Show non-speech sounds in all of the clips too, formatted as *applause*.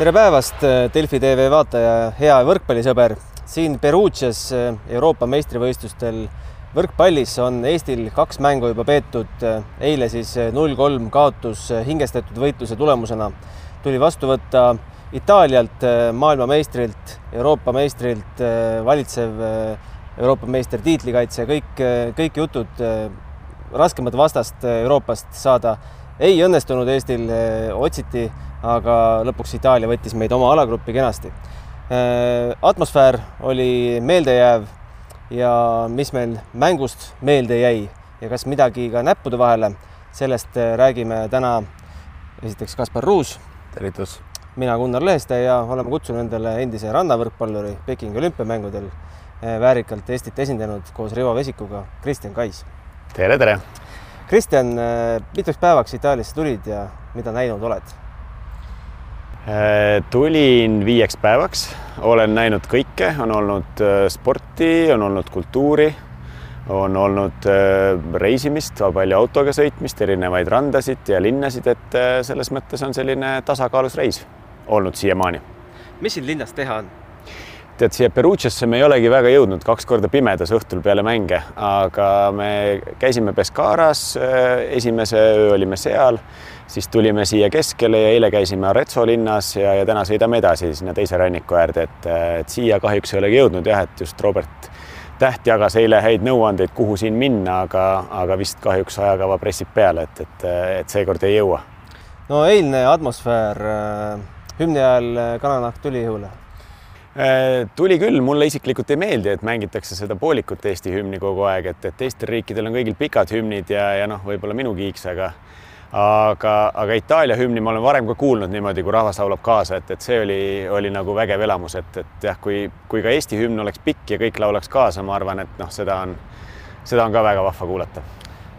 tere päevast, Delfi tv vaataja, hea võrkpallisõber. siin Perugias Euroopa meistrivõistlustel võrkpallis on Eestil kaks mängu juba peetud. eile siis null kolm kaotus hingestatud võitluse tulemusena. tuli vastu võtta Itaalialt, maailmameistrilt, Euroopa meistrilt, valitsev Euroopa meister tiitlikaitse, kõik, kõik jutud raskemat vastast Euroopast saada ei õnnestunud Eestil, otsiti, aga lõpuks Itaalia võttis meid oma alagruppi kenasti. atmosfäär oli meeldejääv ja mis meil mängust meelde jäi ja kas midagi ka näppude vahele, sellest räägime täna esiteks Kaspar Ruus. tervitus! mina Gunnar Leheste ja oleme kutsunud endale endise rannavõrkpalluri Pekingi olümpiamängudel väärikalt Eestit esindanud koos Rivo Vesikuga Kristjan Kais. tere, tere! Kristjan, mitmeks päevaks Itaaliasse tulid ja mida näinud oled? Tulin viieks päevaks, olen näinud kõike, on olnud sporti, on olnud kultuuri, on olnud reisimist, palju autoga sõitmist, erinevaid randasid ja linnasid, et selles mõttes on selline tasakaalus reis olnud siiamaani. mis siin linnas teha on? tead, siia Perugiasse me ei olegi väga jõudnud, kaks korda pimedas õhtul peale mänge, aga me käisime Pescaras, esimese öö olime seal, siis tulime siia keskele ja eile käisime Arezzo linnas ja, ja täna sõidame edasi sinna teise ranniku äärde, et, et siia kahjuks ei olegi jõudnud jah, et just Robert Täht jagas eile häid nõuandeid, kuhu siin minna, aga, aga vist kahjuks ajakava pressib peale, et, et, et seekord ei jõua. no eilne atmosfäär hümni ajal kananahk tuli õhule tuli küll, mulle isiklikult ei meeldi, et mängitakse seda poolikut Eesti hümni kogu aeg, et, et teistel riikidel on kõigil pikad hümnid ja, ja noh, võib-olla minu kiiks, aga aga, aga Itaalia hümni ma olen varem ka kuulnud niimoodi, kui rahvas laulab kaasa, et, et see oli, oli nagu vägev elamus, et, et jah, kui, kui ka Eesti hümn oleks pikk ja kõik laulaks kaasa, ma arvan, et noh, seda on, seda on ka väga vahva kuulata.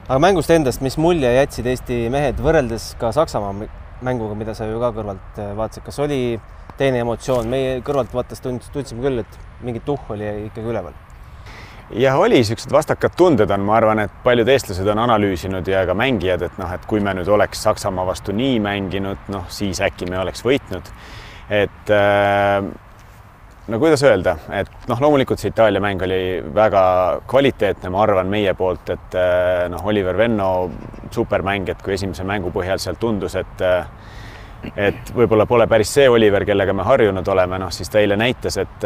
aga mängust endast, mis mulje jätsid Eesti mehed võrreldes ka Saksamaa mänguga, mida sa ju ka kõrvalt vaatasid, kas oli teine emotsioon, meie kõrvalt vaatas tund-, tundsime küll, et mingit tuhhu oli ikkagi üleval. Jah, oli niisugused vastakad tunded on, ma arvan, et paljud eestlased on analüüsinud ja ka mängijad, et noh, et kui me nüüd oleks Saksamaa vastu nii mänginud, noh, siis äkki me oleks võitnud. et äh, no kuidas öelda, et noh, loomulikult see Itaalia mäng oli väga kvaliteetne, ma arvan meie poolt, et noh, Oliver Venno supermäng, et kui esimese mängu põhjal sealt tundus, et et võib-olla pole päris see Oliver, kellega me harjunud oleme, noh siis ta eile näitas, et,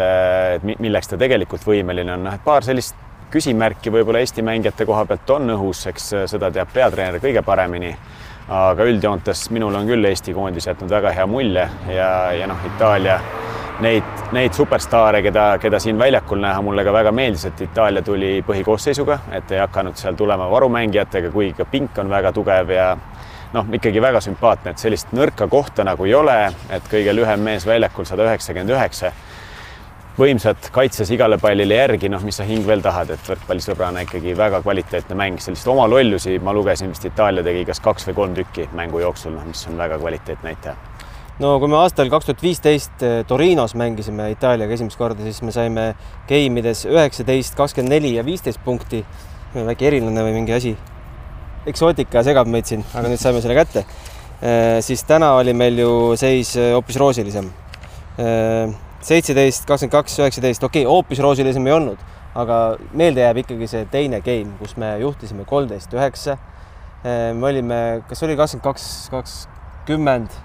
et milleks ta tegelikult võimeline on, noh et paar sellist küsimärki võib-olla Eesti mängijate koha pealt on õhus, eks seda teab peatreener kõige paremini. aga üldjoontes minul on küll Eesti koondis jätnud väga hea mulje ja, ja noh, Itaalia neid, neid superstaare, keda, keda siin väljakul näha, mulle ka väga meeldis, et Itaalia tuli põhikoosseisuga, et ei hakanud seal tulema varumängijatega, kuigi ka pink on väga tugev ja noh, ikkagi väga sümpaatne, et sellist nõrka kohta nagu ei ole, et kõige lühem mees väljakul sada üheksakümmend üheksa. võimsad kaitses igale pallile järgi, noh, mis sa hing veel tahad, et võrkpallisõbrana ikkagi väga kvaliteetne mäng, sellist oma lollusi ma lugesin vist Itaalia tegi kas kaks või kolm tükki mängu jooksul, noh, mis on väga kvaliteetne näitaja no kui me aastal kaks tuhat viisteist Torinos mängisime Itaaliaga esimest korda, siis me saime game ides üheksateist, kakskümmend neli ja viisteist punkti. väike erilane või mingi asi eksootika segab meid siin, aga nüüd saime selle kätte. siis täna oli meil ju seis hoopis roosilisem. seitseteist, kakskümmend kaks, üheksateist, okei okay,, hoopis roosilisem ei olnud, aga meelde jääb ikkagi see teine game, kus me juhtisime kolmteist, üheksa. me olime, kas oli kakskümmend kaks, kakskümmend?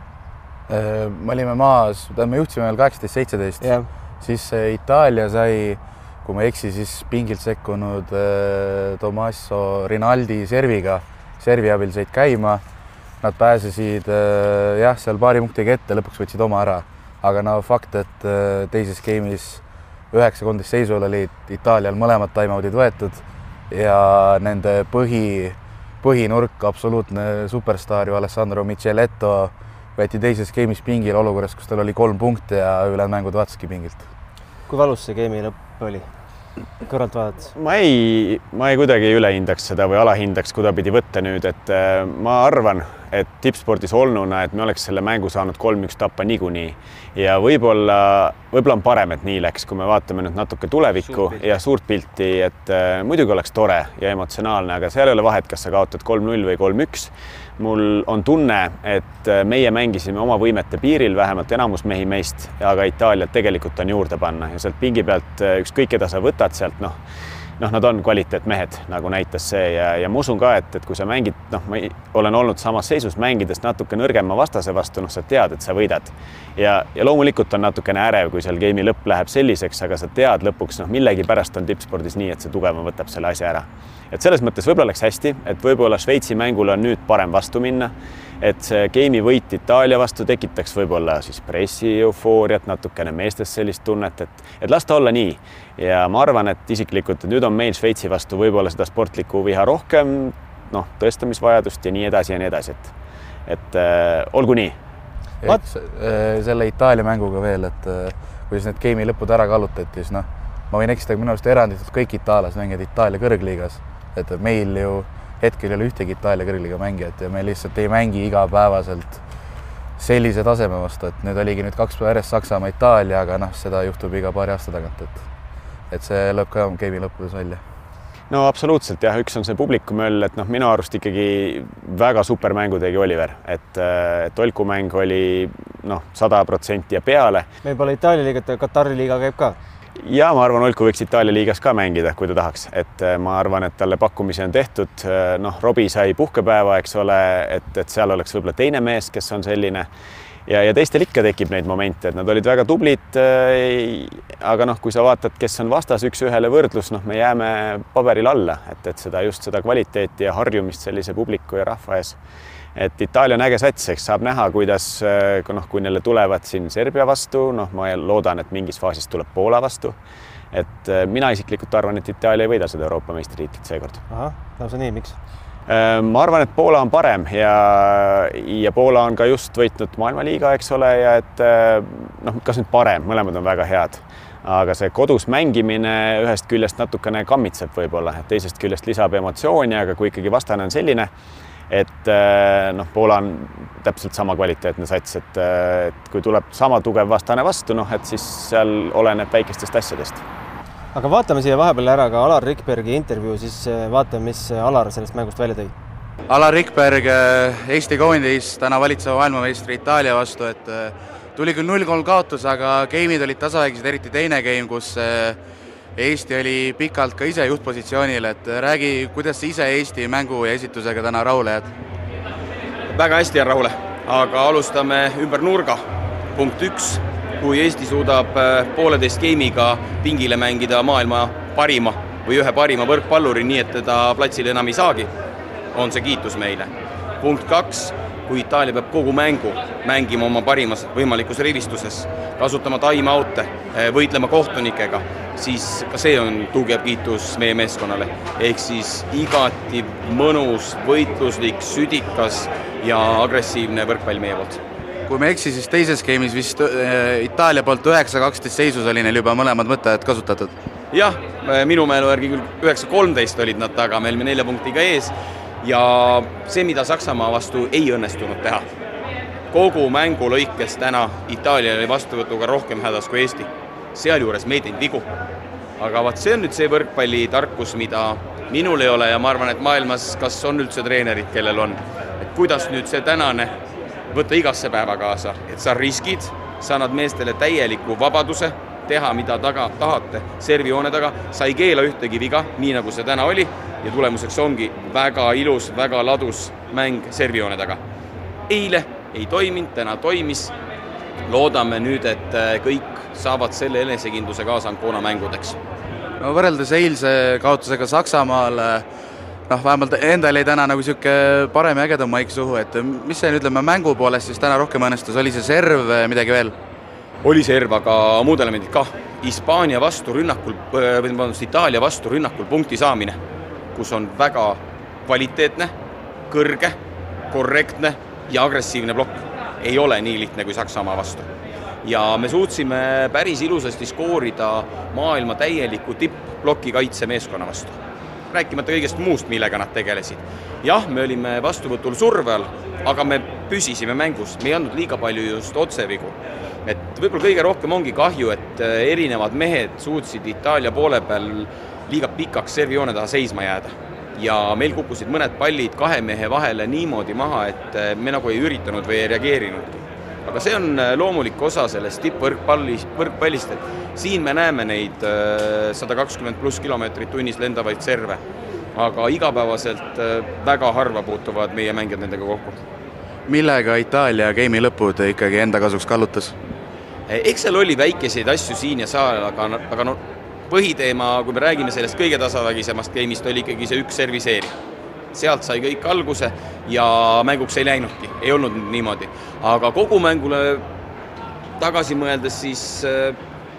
me olime maas, me juhtisime veel kaheksateist, seitseteist, siis Itaalia sai kui ma ei eksi, siis pingilt sekkunud äh, Tommaso Rinaldi serviga, servi abil said käima. Nad pääsesid äh, jah, seal paari punktiga ette, lõpuks võtsid oma ära, aga no fakt, et äh, teises game'is üheksa kolmteist seisul olid Itaalial mõlemad time-out'id võetud ja nende põhi, põhinurk, absoluutne superstaar ju Alessandro Micheletto võeti teises game'is pingile olukorras, kus tal oli kolm punkti ja ülejäänud mängud vaatasidki pingilt. kui valus see game'i lõpp oli? Kõrvalt vaadates? ma ei, ma ei kuidagi ülehindaks seda või alahindaks, kuidapidi võtta nüüd, et äh, ma arvan, et tippspordis olnuna, et me oleks selle mängu saanud kolm-üks tappa niikuinii. Ja võib-olla, võib-olla on parem, et nii läks, kui me vaatame nüüd natuke tulevikku suurt ja suurt pilti, et äh, muidugi oleks tore ja emotsionaalne, aga seal ei ole vahet, kas sa kaotad kolm-null või kolm-üks. Mul on tunne, et äh, meie mängisime oma võimete piiril, vähemalt enamus mehi meist, aga Itaaliat tegelikult on juurde panna ja sealt pingi pealt äh, ükskõik, keda sa võtad sealt, noh, noh, nad on kvaliteetmehed, nagu näitas see ja, ja ma usun ka, et, et kui sa mängid, noh, ma olen olnud samas seisus mängides natuke nõrgema vastase vastu, noh, sa tead, et sa võidad. ja, ja loomulikult on natukene ärev, kui seal game'i lõpp läheb selliseks, aga sa tead lõpuks, noh, millegipärast on tippspordis nii, et see tugevam võtab selle asja ära et selles mõttes võib-olla läks hästi, et võib-olla Šveitsi mängule on nüüd parem vastu minna. Et see game'i võit Itaalia vastu tekitaks võib-olla siis pressi eufooriat, natukene meestes sellist tunnet, et, et las ta olla nii. ja ma arvan, et isiklikult, et nüüd on meil Šveitsi vastu võib-olla seda sportlikku viha rohkem, noh, tõestamisvajadust ja nii edasi ja nii edasi, et, et äh, olgu nii. Äh, selle Itaalia mänguga veel, et äh, kuidas need game'i lõpud ära kallutati, siis noh, ma võin eksida, minu arust eranditult kõik itaallased mängivad Itaalia kõrgliigas et meil ju hetkel ei ole ühtegi Itaalia kõrgliiga mängijat ja me lihtsalt ei mängi igapäevaselt sellise taseme vastu, et nüüd oligi nüüd kaks päeva järjest Saksamaa, Itaalia, aga noh, seda juhtub iga paari aasta tagant, et et see lööb ka game'i lõppudes välja no absoluutselt jah, üks on see publikumöll, et noh, minu arust ikkagi väga super mängu tegi Oliver, et, et Olku mäng oli noh, sada protsenti ja peale. meil pole Itaalia liigat, Katari liiga käib ka ja ma arvan, Olku võiks Itaalia liigas ka mängida, kui ta tahaks, et äh, ma arvan, et talle pakkumisi on tehtud. Äh, noh, Robbie sai puhkepäeva, eks ole, et, et seal oleks võib-olla teine mees, kes on selline ja, ja teistel ikka tekib neid momente, et nad olid väga tublid. Äh, aga noh, kui sa vaatad, kes on vastas üks-ühele võrdlus, noh, me jääme paberil alla, et, et seda just seda kvaliteeti ja harjumist sellise publiku ja rahva ees et Itaalia on äge sats, eks saab näha, kuidas noh, kui neile tulevad siin Serbia vastu, noh, ma loodan, et mingis faasis tuleb Poola vastu. et äh, mina isiklikult arvan, et Itaalia ei võida seda Euroopa meistritiitlit seekord. ahah, lausa nii, miks? Äh, ma arvan, et Poola on parem ja, ja Poola on ka just võitnud maailmaliiga, eks ole, ja et noh, kas nüüd parem, mõlemad on väga head aga see kodus mängimine ühest küljest natukene kammitseb võib-olla, teisest küljest lisab emotsiooni, aga kui ikkagi vastane on selline, et äh, noh, Poola on täpselt sama kvaliteetne sats, et, äh, et kui tuleb sama tugev vastane vastu, noh, et siis seal oleneb väikestest asjadest. aga vaatame siia vahepeal ära ka Alar Rikbergi intervjuu, siis äh, vaatame, mis Alar sellest mängust välja tõi. Alar Rikberg, Eesti koondis täna valitseva maailmameistri Itaalia vastu, et tuli küll null-kolm kaotus, aga game'id olid tasavägised, eriti teine game, kus Eesti oli pikalt ka ise juhtpositsioonil, et räägi, kuidas sa ise Eesti mängu ja esitusega täna rahule jääd? väga hästi jään rahule, aga alustame ümber nurga. punkt üks, kui Eesti suudab äh, pooleteist game'iga pingile mängida maailma parima või ühe parima võrkpalluri, nii et teda platsile enam ei saagi, on see kiitus meile. punkt kaks, kui Itaalia peab kogu mängu mängima oma parimas võimalikus rivistuses, kasutama time-out'e, eh, võitlema kohtunikega, siis ka see on tugev kiitus meie meeskonnale. ehk siis igati mõnus, võitluslik, südikas ja agressiivne võrkpall meie poolt kui ma ei eksi, siis teises game'is vist äh, Itaalia poolt üheksa, kaksteist seisus oli neil juba mõlemad mõtteajad kasutatud. jah, minu mälu järgi küll üheksa, kolmteist olid nad taga, me olime nelja punktiga ees ja see, mida Saksamaa vastu ei õnnestunud teha, kogu mängu lõikes täna Itaalia oli vastuvõtuga rohkem hädas kui Eesti. sealjuures me ei teinud vigu. aga vaat see on nüüd see võrkpallitarkus, mida minul ei ole ja ma arvan, et maailmas kas on üldse treenerid, kellel on. et kuidas nüüd see tänane võtta igasse päeva kaasa, et sa riskid, sa annad meestele täieliku vabaduse teha, mida taga tahate servijoone taga, sa ei keela ühtegi viga, nii nagu see täna oli ja tulemuseks ongi väga ilus, väga ladus mäng servijoone taga. eile ei toiminud, täna toimis. loodame nüüd, et äh, kõik saavad selle enesekindluse kaasa Ancona mängudeks. no võrreldes eilse kaotusega Saksamaal noh, vähemalt endal jäi täna nagu niisugune parem ja ägedam maik suhu, et mis see, ütleme, mängu poolest siis täna rohkem õnnestus, oli see serv, midagi veel? Oli serv, aga muud elemendid kah. Hispaania vastu rünnakul, äh, vabandust, Itaalia vastu rünnakul punkti saamine kus on väga kvaliteetne, kõrge, korrektne ja agressiivne plokk. ei ole nii lihtne kui Saksamaa vastu. ja me suutsime päris ilusasti skoorida maailma täieliku tipp-ploki kaitsemeeskonna vastu. rääkimata kõigest muust, millega nad tegelesid. jah, me olime vastuvõtul surve all, aga me püsisime mängus, me ei andnud liiga palju just otsevigu. Võib-olla kõige rohkem ongi kahju, et erinevad mehed suutsid Itaalia poole peal liiga pikaks servijoone taha seisma jääda ja meil kukkusid mõned pallid kahe mehe vahele niimoodi maha, et eh, me nagu ei üritanud või ei reageerinudki. aga see on eh, loomulik osa sellest tippvõrkpalli, võrkpallist, et siin me näeme neid sada kakskümmend pluss kilomeetrit tunnis lendavaid serve. aga igapäevaselt väga harva puutuvad meie mängijad nendega kokku. millega Itaalia game'i lõpud ikkagi enda kasuks kallutas? Eks seal oli väikeseid asju siin ja seal, aga, aga no põhiteema, kui me räägime sellest kõige tasavägisemast game'ist, oli ikkagi see üks serviseeri. sealt sai kõik alguse ja mänguks ei läinudki, ei olnud niimoodi. aga kogu mängule tagasi mõeldes, siis äh,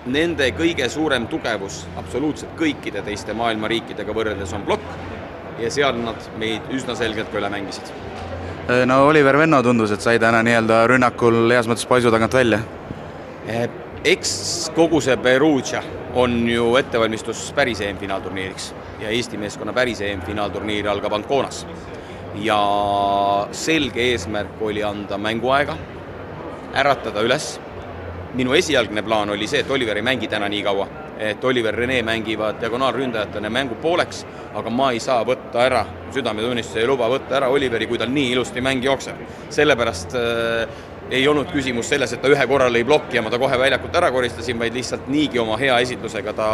nende kõige suurem tugevus absoluutselt kõikide teiste maailma riikidega võrreldes on plokk ja seal nad meid üsna selgelt ka üle mängisid. Äh, no Oliver Venno tundus, et sai täna nii-öelda rünnakul heas mõttes paisu tagant välja eks kogu see Perugia on ju ettevalmistus päris EM-finaalturniiriks ja Eesti meeskonna päris EM-finaalturniir algab Anconas. ja selge eesmärk oli anda mänguaega, äratada üles. minu esialgne plaan oli see, et Oliver ei mängi täna nii kaua, et Oliver Rene mängivad diagonaalründajatena mängu pooleks, aga ma ei saa võtta ära, südametunnistus ei luba võtta ära Oliveri, kui tal nii ilusti mäng jookseb. sellepärast äh, ei olnud küsimus selles, et ta ühe korra lõi plokki ja ma ta kohe väljakult ära koristasin, vaid lihtsalt niigi oma hea esitlusega ta,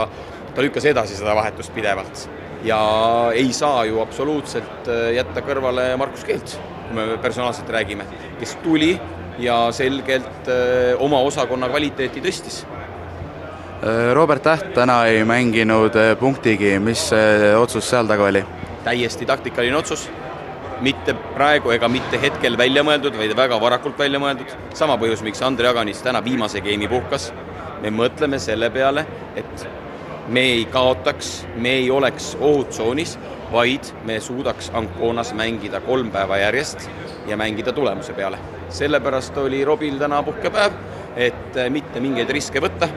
ta lükkas edasi seda vahetust pidevalt. ja ei saa ju absoluutselt äh, jätta kõrvale Markus Keelts, kui me personaalselt räägime, kes tuli ja selgelt äh, oma osakonna kvaliteeti tõstis. Äh, Robert Täht täna ei mänginud punktigi, mis otsus seal taga oli? täiesti taktikaline otsus mitte praegu ega mitte hetkel välja mõeldud, vaid väga varakult välja mõeldud. sama põhjus, miks Andre Aganis täna viimase geimi puhkas. me mõtleme selle peale, et me ei kaotaks, me ei oleks ohutsoonis, vaid me suudaks Anconas mängida kolm päeva järjest ja mängida tulemuse peale. sellepärast oli Robil täna puhkepäev, et mitte mingeid riske võtta,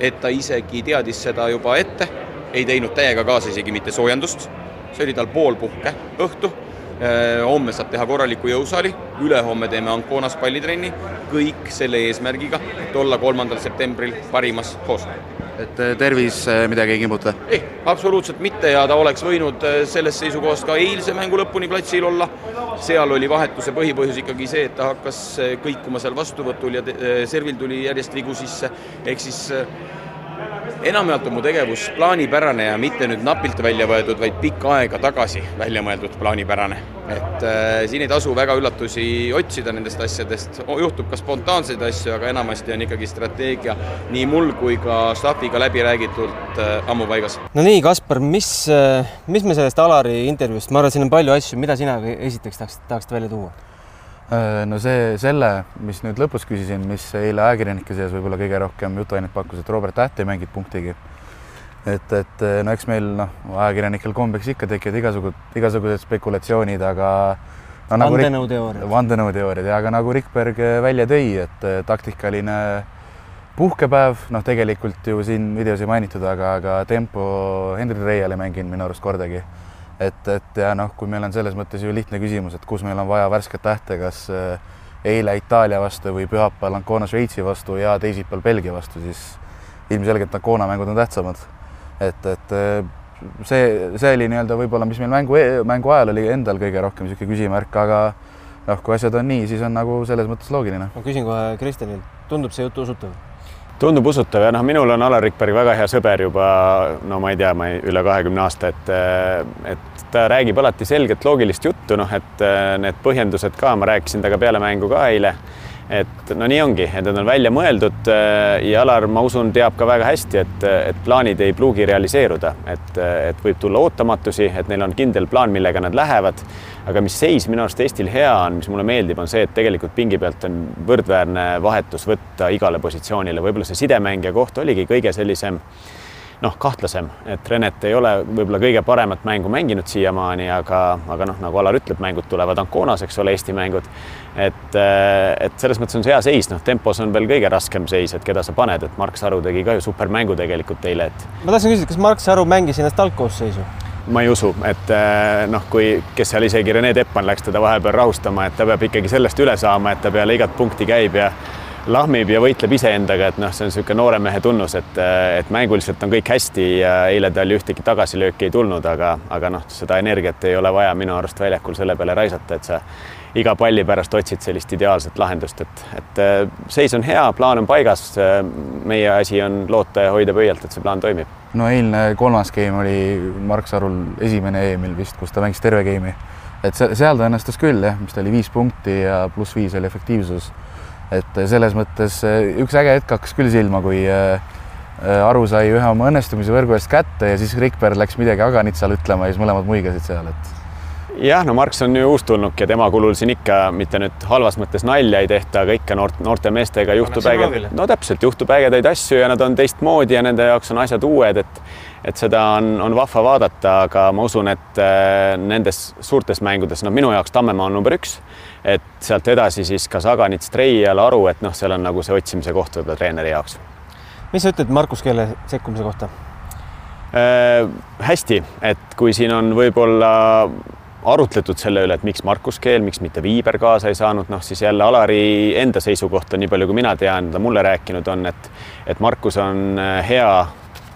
et ta isegi teadis seda juba ette, ei teinud täiega kaasa isegi mitte soojendust, see oli tal poolpuhke õhtu Äh, homme saab teha korraliku jõusaali, ülehomme teeme Anconas pallitrenni, kõik selle eesmärgiga, et olla kolmandal septembril parimas hoos. et äh, tervis äh, midagi ei kimbuta? ei, absoluutselt mitte. Ja ta oleks võinud sellest seisukohast ka eilse mängu lõpuni platsil olla, seal oli vahetuse põhipõhjus ikkagi see, et ta hakkas kõikuma seal vastuvõtul ja servil tuli järjest vigu sisse, ehk siis enamjaolt on mu tegevus plaanipärane ja mitte nüüd napilt välja võetud, vaid pikka aega tagasi välja mõeldud plaanipärane. et äh, siin ei tasu väga üllatusi otsida nendest asjadest, juhtub ka spontaanseid asju, aga enamasti on ikkagi strateegia nii mul kui ka staffiga läbi räägitult äh, ammu paigas. no nii, Kaspar, mis, äh, mis me sellest Alari intervjuust, ma arvan, siin on palju asju, mida sina esiteks tahaksid, tahaksid välja tuua? Äh, no see, selle, mis nüüd lõpus küsisin, mis eile ajakirjanike seas võib-olla kõige rohkem jutuainet pakkus, et Robert Täht ei mänginud punktigi. et, et no eks meil noh, ajakirjanikel kombeks ikka tekivad igasugused, igasugused spekulatsioonid, aga no, nagu vandenõuteooriad. vandenõuteooriad ja aga nagu Rikberg välja tõi, et taktikaline puhkepäev, noh, tegelikult ju siin videos ei mainitud, aga, aga tempo Henri Reial ei mänginud minu arust kordagi et, et ja noh, kui meil on selles mõttes ju lihtne küsimus, et kus meil on vaja värsket tähte, kas äh, eile Itaalia vastu või pühapäeval Ancona Šveitsi vastu ja teisipäeval Belgia vastu, siis ilmselgelt Ancona mängud on tähtsamad. et, et äh, see, see oli nii-öelda võib-olla, mis meil mängu, e-, mängu ajal oli endal kõige rohkem niisugune küsimärk, aga noh, kui asjad on nii, siis on nagu selles mõttes loogiline. ma küsin kohe Kristjanilt, tundub see jutt usutav? Tundub usutav ja noh, minul on Alar Rikberg väga hea sõber juba no ma ei tea, ma ei, üle kahekümne aasta, et et ta räägib alati selget loogilist juttu, noh, et need põhjendused ka, ma rääkisin temaga peale mängu ka eile et no nii ongi, et need on välja mõeldud äh, ja Alar, ma usun, teab ka väga hästi, et, et plaanid ei pruugi realiseeruda, et, et võib tulla ootamatusi, et neil on kindel plaan, millega nad lähevad. Aga mis seis minu arust Eestil hea on, mis mulle meeldib, on see, et tegelikult pingi pealt on võrdväärne vahetus võtta igale positsioonile, võib-olla see sidemängija koht oligi kõige sellisem noh, kahtlasem, et Renet ei ole võib-olla kõige paremat mängu mänginud siiamaani, aga, aga noh, nagu Alar ütleb, mängud tulevad Anconas, eks ole, Eesti mängud. et, et selles mõttes on see hea seis, noh, tempos on veel kõige raskem seis, et keda sa paned, et Mark Saru tegi ka ju supermängu tegelikult eile, et. ma tahtsin küsida, kas Mark Saru mängis ennast algkoosseisu? Ma ei usu, et noh, kui, kes seal isegi Rene Teppan läks teda vahepeal rahustama, et ta peab ikkagi sellest üle saama, et ta peale igat punkti käib ja lahmib ja võitleb iseendaga, et noh, see on niisugune noore mehe tunnus, et, et mänguliselt on kõik hästi ja eile tal ühtegi tagasilööki ei tulnud, aga, aga noh, seda energiat ei ole vaja minu arust väljakul selle peale raisata, et sa iga palli pärast otsid sellist ideaalset lahendust, et, et seis on hea, plaan on paigas. meie asi on loota ja hoida pöialt, et see plaan toimib. no eilne kolmas game oli Mark Sarul esimene EM-il vist, kus ta mängis terve game'i, et seal ta õnnestus küll jah, mis ta oli viis punkti ja pluss viis oli efektiivsus et selles mõttes üks äge hetk hakkas küll silma, kui Aru sai ühe oma õnnestumise võrgu eest kätte ja siis Rikberg läks midagi Aganitsale ütlema ja siis mõlemad muigasid seal, et. Jah, no Marks on ju uustulnuk ja tema kulul siin ikka mitte nüüd halvas mõttes nalja ei tehta, aga ikka noort, noorte meestega juhtub ägedaid, no täpselt, juhtub ägedaid asju ja nad on teistmoodi ja nende jaoks on asjad uued, et et seda on, on vahva vaadata, aga ma usun, et nendes suurtes mängudes, no minu jaoks Tammemaa on number üks et sealt edasi siis kas Aganits, Treial, Aru, et noh, seal on nagu see otsimise koht võib-olla treeneri jaoks. mis sa ütled Markus Keele sekkumise kohta äh,? hästi, et kui siin on võib-olla arutletud selle üle, et miks Markus Keel, miks mitte Viiber kaasa ei saanud, noh siis jälle Alari enda seisukoht on nii palju, kui mina tean, ta mulle rääkinud on, et et Markus on äh, hea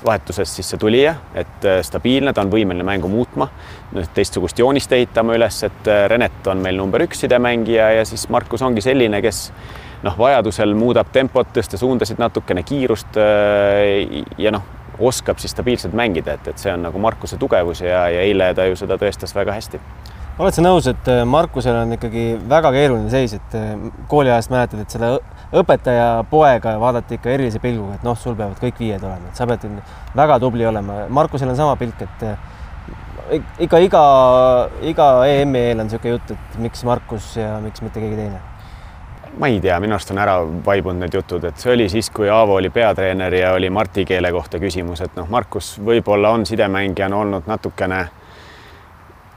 vahetusest siis see tulija, et äh, stabiilne, ta on võimeline mängu muutma, teistsugust joonist ehitama üles, et äh, Renet on meil number üks sidemängija ja siis Markus ongi selline, kes noh, vajadusel muudab tempot, tõsta suundasid natukene, kiirust ja noh, oskab siis stabiilselt mängida, et, et see on nagu Markuse tugevus ja, ja eile ta ju seda tõestas väga hästi oled sa nõus, et Markusel on ikkagi väga keeruline seis, et kooliajast mäletad, et seda õpetaja poega vaadati ikka erilise pilguga, et noh, sul peavad kõik viied olema, et sa pead väga tubli olema. Markusel on sama pilk, et eh, ikka iga, iga EM-i eel on niisugune jutt, et miks Markus ja miks mitte keegi teine ma ei tea, minu arust on ära vaibunud need jutud, et see oli siis, kui Aavo oli peatreener ja oli Marti keele kohta küsimus, et noh, Markus võib-olla on sidemängijana olnud natukene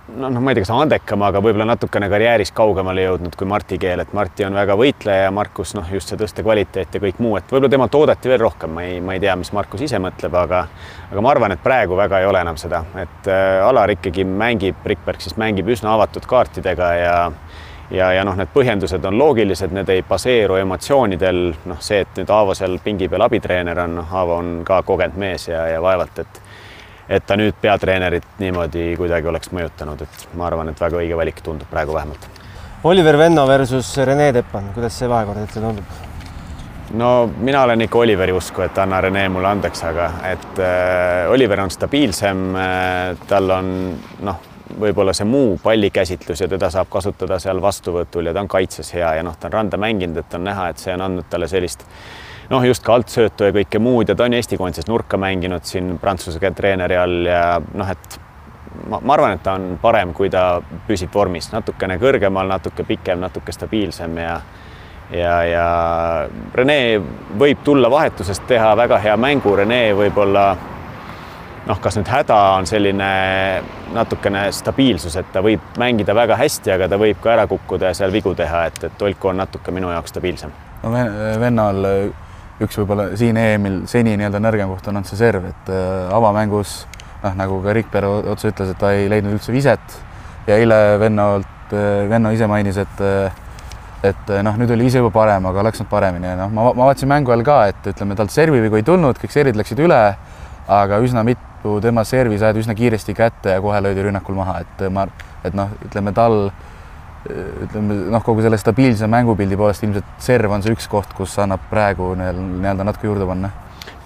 noh, noh, ma ei tea, kas andekam, aga võib-olla natukene karjääris kaugemale jõudnud kui Marti Keel, et Marti on väga võitleja ja Markus noh, just see tõstekvaliteet ja kõik muu, et võib-olla temalt oodati veel rohkem, ma ei, ma ei tea, mis Markus ise mõtleb, aga aga ma arvan, et praegu väga ei ole enam seda, et äh, Alar ikkagi mängib, Rikberg siis mängib üsna avatud kaartidega ja ja, ja noh, need põhjendused on loogilised, need ei baseeru emotsioonidel, noh, see, et nüüd Aavo seal pingi peal abitreener on, noh, Aavo on ka kogenud mees ja, ja vaevalt, et et ta nüüd peatreenerit niimoodi kuidagi oleks mõjutanud, et ma arvan, et väga õige valik tundub praegu vähemalt. Oliver Venno versus Rene Teppan, kuidas see vahekord hetkel tundub? no mina olen ikka Oliveri usku, et anna Rene mulle andeks, aga et äh, Oliver on stabiilsem äh,, tal on noh, võib-olla see muu pallikäsitlus ja teda saab kasutada seal vastuvõtul ja ta on kaitses hea ja noh, ta on randa mänginud, et on näha, et see on andnud talle sellist noh, just ka altsöötu ja kõike muud ja ta on Eesti koondises nurka mänginud siin Prantsuse treeneri all ja noh, et ma, ma arvan, et ta on parem, kui ta püsib vormis. Natukene kõrgemal, natuke pikem, natuke stabiilsem ja ja, ja Rene võib tulla vahetusest teha väga hea mängu, Rene võib-olla noh, kas nüüd häda on selline natukene stabiilsus, et ta võib mängida väga hästi, aga ta võib ka ära kukkuda ja seal vigu teha, et, et Olko on natuke minu jaoks stabiilsem. no vennal üks võib-olla siin EM-il seni nii-öelda nõrgem koht on olnud see serv, et äh, avamängus noh, nagu ka Rikper otse ütles, et ta ei leidnud üldse viset. Ja eile Vennolt, äh, Venno ise mainis, et äh, et noh, nüüd oli ise juba parem, aga oleks olnud paremini. Ja noh, ma, ma vaatasin mängu ajal ka, et ütleme, talt servivigu ei tulnud, kõik servid läksid üle, aga üsna mitu tema servi said üsna kiiresti kätte ja kohe löödi rünnakul maha, et ma, et noh, ütleme tal ütleme noh, kogu selle stabiilse mängupildi poolest ilmselt serv on see üks koht, kus annab praegu nii-öelda natuke juurde panna.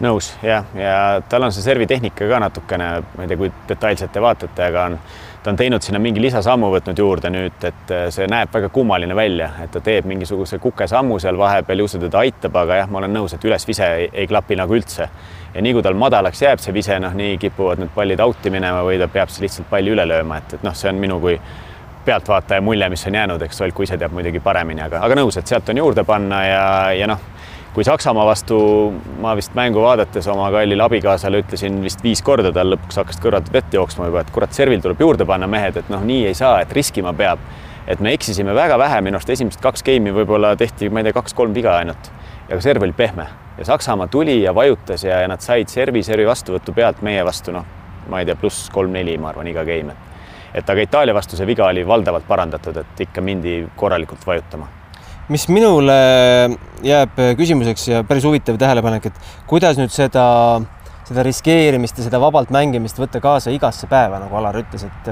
nõus jah, ja tal on see servitehnika ka natukene, ma ei tea, kui detailselt te vaatate, aga on, ta on teinud sinna mingi lisasammu võtnud juurde nüüd, et see näeb väga kummaline välja, et ta teeb mingisuguse kukesammu seal vahepeal, ju see teda aitab, aga jah, ma olen nõus, et ülesvise ei, ei klapi nagu üldse. Ja nii kui tal madalaks jääb see vise, noh, nii kipuvad need pallid out'i minema või ta peab lihtsalt palli üle lööma, et, et noh, see on minu kui pealtvaataja mulje, mis on jäänud, eks Olku ise teab muidugi paremini, aga, aga nõus, et sealt on juurde panna ja, ja noh, kui Saksamaa vastu ma vist mängu vaadates oma kallile abikaasale ütlesin vist viis korda, tal lõpuks hakkas kõrvad vett jooksma juba, et kurat, servil tuleb juurde panna mehed, et noh, nii ei saa, et riskima peab. et me eksisime väga vähe, minu arust esimesed kaks geimi võib-olla tehti, ma ei tea, kaks-kolm viga ainult ja serv oli pehme ja Saksamaa tuli ja vajutas ja, ja nad said servi, servi vastuvõtu pealt meie vastu, noh, ma ei tea, pluss kolm-neli, ma arvan, iga game. et aga Itaalia vastu see viga oli valdavalt parandatud, et ikka mindi korralikult vajutama mis minule jääb küsimuseks ja päris huvitav tähelepanek, et kuidas nüüd seda, seda riskeerimist ja seda vabalt mängimist võtta kaasa igasse päeva, nagu Alar ütles, et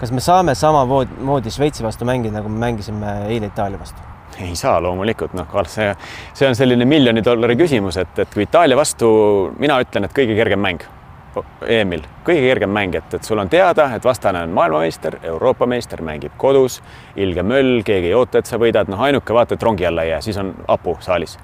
kas me saame samamoodi Šveitsi vastu mängida, nagu me mängisime eile Itaalia vastu? Ei saa loomulikult, noh, see, see on selline miljoni dollari küsimus, et, et kui Itaalia vastu, mina ütlen, et kõige kergem mäng EM-il, kõige kergem mäng, et, et sul on teada, et vastane on maailmameister, Euroopa meister, mängib kodus, ilge möll, keegi ei oota, et sa võidad, noh, ainuke vaata, et rongi alla ei jää, siis on hapu saalis.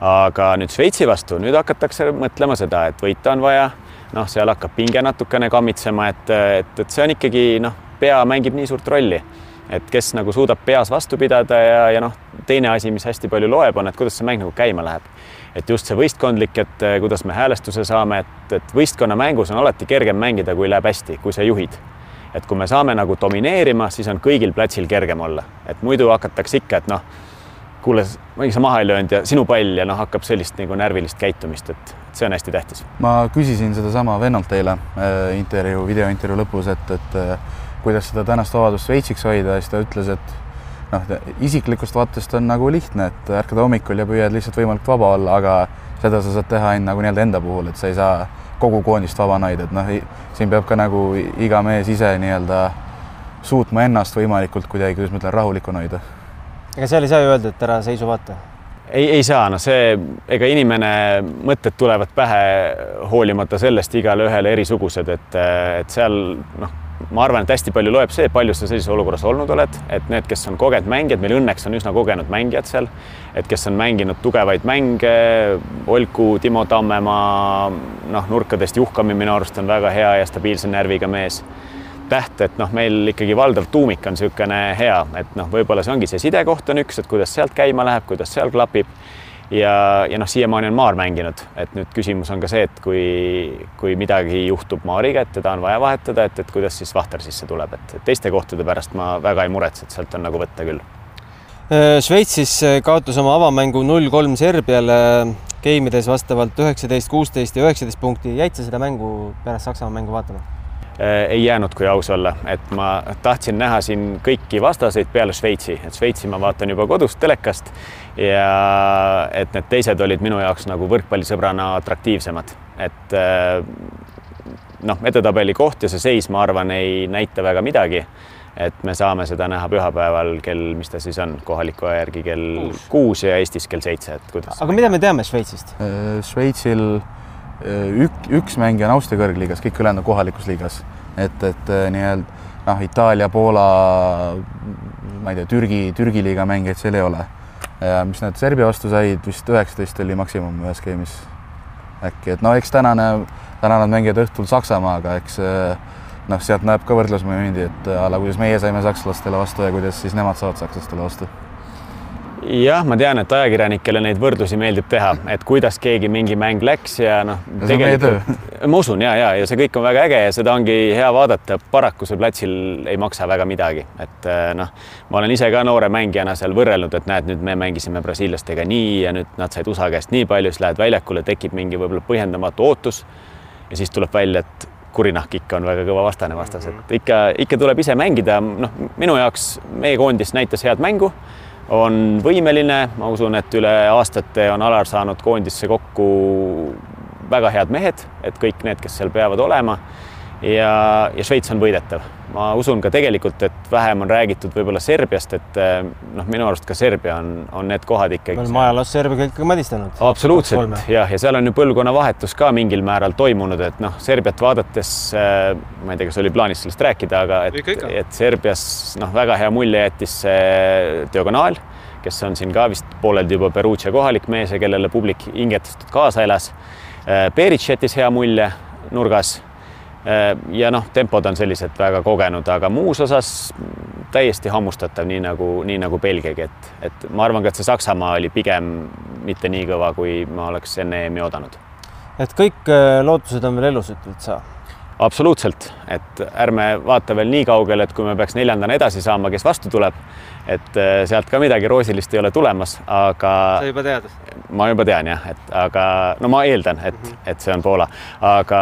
aga nüüd Šveitsi vastu, nüüd hakatakse mõtlema seda, et võita on vaja, noh, seal hakkab pinge natukene kammitsema, et, et, et see on ikkagi noh, pea mängib nii suurt rolli et kes nagu suudab peas vastu pidada ja, ja noh, teine asi, mis hästi palju loeb, on, et kuidas see mäng nagu käima läheb et just see võistkondlik, et eh, kuidas me häälestuse saame, et, et võistkonnamängus on alati kergem mängida, kui läheb hästi, kui sa juhid. et kui me saame nagu domineerima, siis on kõigil platsil kergem olla, et muidu hakatakse ikka, et noh, kuule, miks sa maha ei löönud ja sinu pall ja noh, hakkab sellist nagu närvilist käitumist, et see on hästi tähtis. ma küsisin sedasama vennalt eile äh, intervjuu, videointervjuu lõpus, et, et äh, kuidas seda tänast vabadust Šveitsiks hoida ja siis ta ütles, et noh, isiklikust vaatest on nagu lihtne, et ärkad hommikul ja püüad lihtsalt võimalikult vaba olla, aga seda sa saad teha ainult nagu nii-öelda enda puhul, et sa ei saa kogu koondist vabana hoida, et noh, siin peab ka nagu iga mees ise nii-öelda suutma ennast võimalikult kuidagi, kuidas ma ütlen, rahulikuna hoida. ega seal ei saa ju öelda, et ära seisu vaata? ei, ei saa, no see, ega inimene, mõtted tulevad pähe hoolimata sellest igale ühele erisugused, et, et seal noh ma arvan, et hästi palju loeb see, palju sa sellises olukorras olnud oled, et need, kes on kogenud mängijad, meil õnneks on üsna kogenud mängijad seal, et kes on mänginud tugevaid mänge, Olku, Timo Tammemaa, noh, nurkadest Juhkami minu arust on väga hea ja stabiilse närviga mees. täht, et noh, meil ikkagi valdav tuumik on niisugune hea, et noh, võib-olla see ongi see sidekoht on üks, et kuidas sealt käima läheb, kuidas seal klapib ja, ja noh, siiamaani on Maar mänginud, et nüüd küsimus on ka see, et kui, kui midagi juhtub Maariga, et teda on vaja vahetada, et, et kuidas siis Vahter sisse tuleb, et teiste kohtade pärast ma väga ei muretse, et sealt on nagu võtta küll. Äh, Šveitsis äh, kaotas oma avamängu null-kolm Serbiale geimides vastavalt üheksateist, kuusteist ja üheksateist punkti. jäid sa seda mängu pärast Saksamaa mängu vaatama? Äh, ei jäänud, kui aus olla, et ma tahtsin näha siin kõiki vastaseid peale Šveitsi, et Šveitsi ma vaatan juba kodust telekast ja et need teised olid minu jaoks nagu võrkpallisõbrana atraktiivsemad, et äh, noh, edetabeli koht ja see seis, ma arvan, ei näita väga midagi. et me saame seda näha pühapäeval kell, mis ta siis on, kohaliku aja järgi kell kuus, kuus ja Eestis kell seitse, et kuidas. aga mida me teame Šveitsist? Äh, Šveitsil ük, üks mängija on Austria kõrgliigas, kõik ülejäänud on kohalikus liigas. et, et äh, nii-öelda noh, Itaalia, Poola, ma ei tea, Türgi, Türgi liiga mängijaid seal ei ole. Ja mis nad Serbia vastu said, vist üheksateist oli maksimum ühes skeemis äkki, et no eks tänane, täna nad mängivad õhtul Saksamaaga, eks äh, noh, sealt näeb ka võrdlusmomendi, et a la kuidas meie saime sakslastele vastu ja kuidas siis nemad saavad sakslastele vastu jah, ma tean, et ajakirjanikele neid võrdlusi meeldib teha, et kuidas keegi mingi mäng läks ja noh, *laughs* ma usun ja, ja, ja see kõik on väga äge ja seda ongi hea vaadata. paraku seal platsil ei maksa väga midagi, et eh, noh, ma olen ise ka noore mängijana seal võrrelnud, et näed, nüüd me mängisime brasiillastega nii ja nüüd nad said USA käest nii palju, siis lähed väljakule, tekib mingi võib-olla põhjendamatu ootus. ja siis tuleb välja, et kurinahk ikka on väga kõva vastane vastas, et ikka, ikka tuleb ise mängida. noh, minu jaoks meie koondis näitas head mängu on võimeline, ma usun, et üle aastate on Alar saanud koondisse kokku väga head mehed, et kõik need, kes seal peavad olema. Ja, ja Šveits on võidetav. ma usun ka tegelikult, et vähem on räägitud võib-olla Serbiast, et noh, minu arust ka Serbia on, on need kohad ikkagi. me oleme ajaloos Serbiaga ikkagi madistanud. absoluutselt jah, ja seal on ju põlvkonnavahetus ka mingil määral toimunud, et noh, Serbiat vaadates ma ei tea, kas oli plaanis sellest rääkida, aga et, et Serbias noh, väga hea mulje jättis see diagonaal kes on siin ka vist pooleldi juba Perugia kohalik mees ja kellele publik hingetustult kaasa elas Perich jättis hea mulje nurgas ja noh, tempod on sellised väga kogenud, aga muus osas täiesti hammustatav, nii nagu, nii nagu Belgiagi, et, et ma arvan ka, et see Saksamaa oli pigem mitte nii kõva, kui ma oleks enne EM-i oodanud. et kõik äh, lootused on veel elus, ütled sa? Absoluutselt, et ärme vaata veel nii kaugele, et kui me peaks neljandana edasi saama, kes vastu tuleb, et äh, sealt ka midagi roosilist ei ole tulemas, aga. sa juba tead? ma juba tean jah, et aga no ma eeldan, et mm, -hmm. et see on Poola, aga,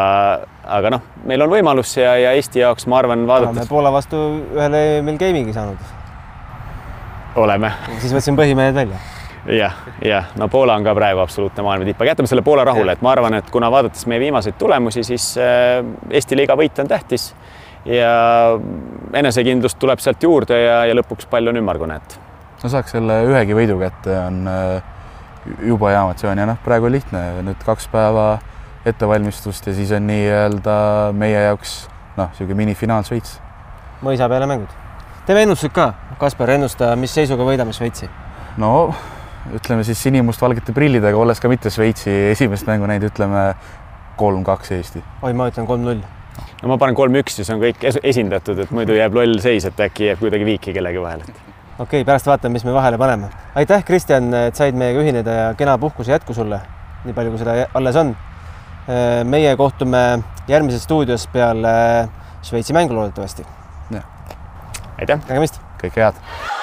aga noh, meil on võimalus ja, ja Eesti jaoks ma arvan, vaadates. oleme Poola vastu ühele meil game'igi saanud. oleme. siis võtsin põhimehed välja jah, jah, no Poola on ka praegu absoluutne maailma tipp, aga jätame selle Poola rahule, et ma arvan, et kuna vaadates meie viimaseid tulemusi, siis äh, Eesti liiga võit on tähtis ja enesekindlust tuleb sealt juurde ja, ja lõpuks pall on ümmargune, et. no saaks selle ühegi võidu kätte, on äh, juba hea emotsioon ja noh, praegu lihtne, nüüd kaks päeva ettevalmistust ja siis on nii-öelda meie jaoks noh, niisugune minifinaal Šveits. mõisa peale mängud. teeme ennustused ka, Kaspar, ennusta, mis seisuga võidame Šveitsi? no ütleme siis sinimustvalgete prillidega, olles ka mitte Šveitsi esimest mängu näinud, ütleme kolm-kaks Eesti. oi, ma ütlen kolm-null no ma panen kolm-üks, siis on kõik esindatud, et muidu jääb loll seis, et äkki jääb kuidagi viiki kellegi vahele. okei okay,, pärast vaatame, mis me vahele paneme. aitäh, Kristjan, et said meiega ühineda ja kena puhkuse jätku sulle, nii palju, kui seda alles on. meie kohtume järgmises stuudios peale Šveitsi mängu loodetavasti. aitäh. nägemist. kõike head